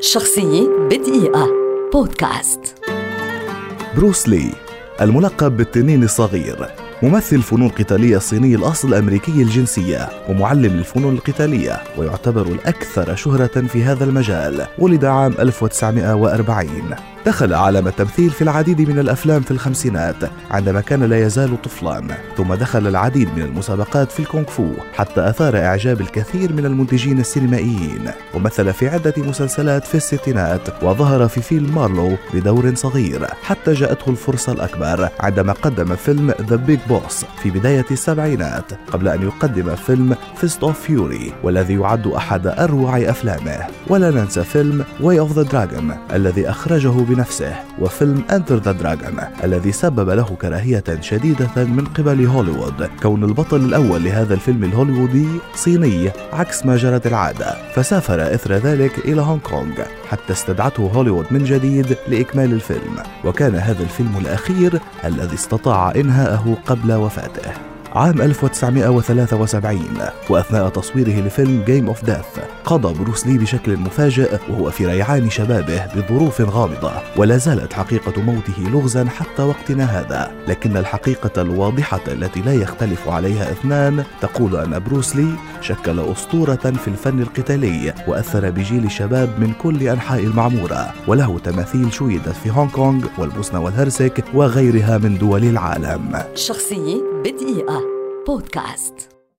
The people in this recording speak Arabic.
شخصية بدقيقة. بودكاست. بروس لي الملقب بالتنين الصغير ممثل فنون قتالية صيني الأصل الأمريكي الجنسية ومعلم الفنون القتالية ويعتبر الأكثر شهرة في هذا المجال ولد عام 1940 دخل عالم التمثيل في العديد من الأفلام في الخمسينات عندما كان لا يزال طفلا. ثم دخل العديد من المسابقات في الكونغ فو حتى أثار إعجاب الكثير من المنتجين السينمائيين. ومثل في عدة مسلسلات في الستينات وظهر في فيلم Marlowe بدور صغير حتى جاءته الفرصة الأكبر عندما قدم فيلم The Big Boss في بداية السبعينات قبل أن يقدم فيلم Fist of Fury والذي يعد أحد أروع أفلامه. ولا ننسى فيلم Way of the Dragon الذي أخرجه بنفسه وفيلم Enter the Dragon الذي سبب له كراهية شديدة من قبل هوليوود. كون البطل الأول لهذا الفيلم الهوليوودي صيني عكس ما جرت العادة. فسافر إثر ذلك إلى هونغ كونغ حتى استدعته هوليوود من جديد لإكمال الفيلم. وكان هذا الفيلم الأخير الذي استطاع إنهاءه قبل وفاته. عام 1973 وأثناء تصويره لفيلم Game of Death قضى بروس لي بشكل مفاجئ وهو في ريعان شبابه بظروف غامضة ولا زالت حقيقة موته لغزا حتى وقتنا هذا. لكن الحقيقة الواضحة التي لا يختلف عليها اثنان تقول أن بروس لي شكل أسطورة في الفن القتالي وأثر بجيل الشباب من كل أنحاء المعمورة. وله تماثيل شيدت في هونغ كونغ والبوسنة والهرسك وغيرها من دول العالم. شخصية بدقيقة. بودكاست.